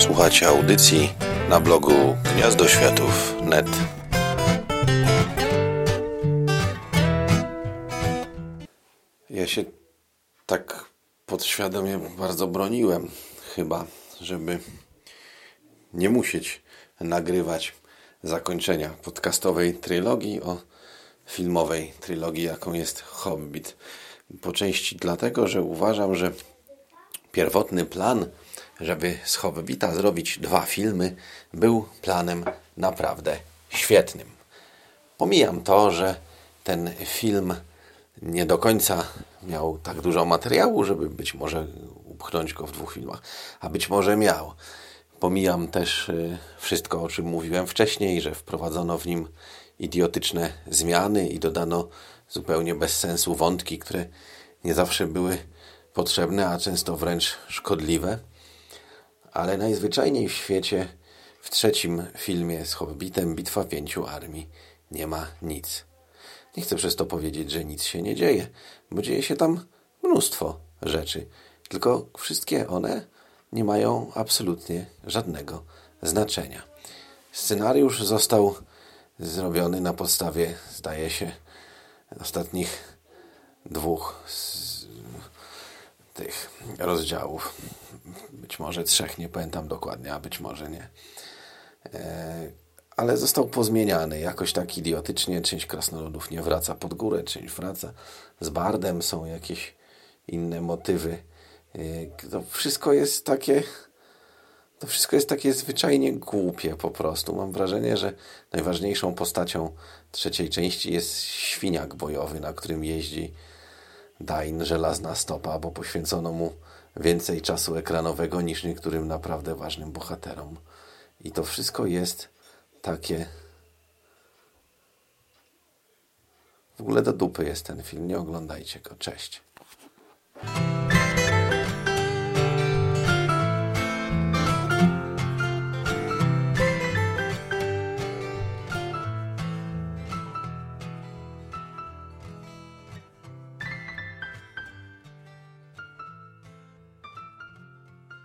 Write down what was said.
Słuchacie audycji na blogu gniazdoświatów.net. Ja się tak podświadomie bardzo broniłem, chyba, żeby nie musieć nagrywać zakończenia podcastowej trylogii o filmowej trylogii, jaką jest Hobbit. Po części dlatego, że uważam, że pierwotny plan, żeby z Hobbita zrobić dwa filmy, był planem naprawdę świetnym. Pomijam to, że ten film nie do końca miał tak dużo materiału, żeby być może upchnąć go w dwóch filmach, a być może miał. Pomijam też y, wszystko, o czym mówiłem wcześniej, że wprowadzono w nim idiotyczne zmiany i dodano zupełnie bez sensu wątki, które nie zawsze były potrzebne, a często wręcz szkodliwe. Ale najzwyczajniej w świecie w trzecim filmie z Hobbitem Bitwa Pięciu Armii nie ma nic. Nie chcę przez to powiedzieć, że nic się nie dzieje, bo dzieje się tam mnóstwo rzeczy. Tylko wszystkie one nie mają absolutnie żadnego znaczenia. Scenariusz został zrobiony na podstawie, zdaje się, ostatnich dwóch tych rozdziałów. Być może trzech, nie pamiętam dokładnie, a być może nie. E, ale został pozmieniany jakoś tak idiotycznie. Część krasnoludów nie wraca pod górę, część wraca. Z Bardem są jakieś inne motywy. E, to wszystko jest takie... To wszystko jest takie zwyczajnie głupie po prostu. Mam wrażenie, że najważniejszą postacią trzeciej części jest świniak bojowy, na którym jeździ Dain żelazna stopa, bo poświęcono mu więcej czasu ekranowego niż niektórym naprawdę ważnym bohaterom. I to wszystko jest takie... W ogóle do dupy jest ten film, nie oglądajcie go. Cześć.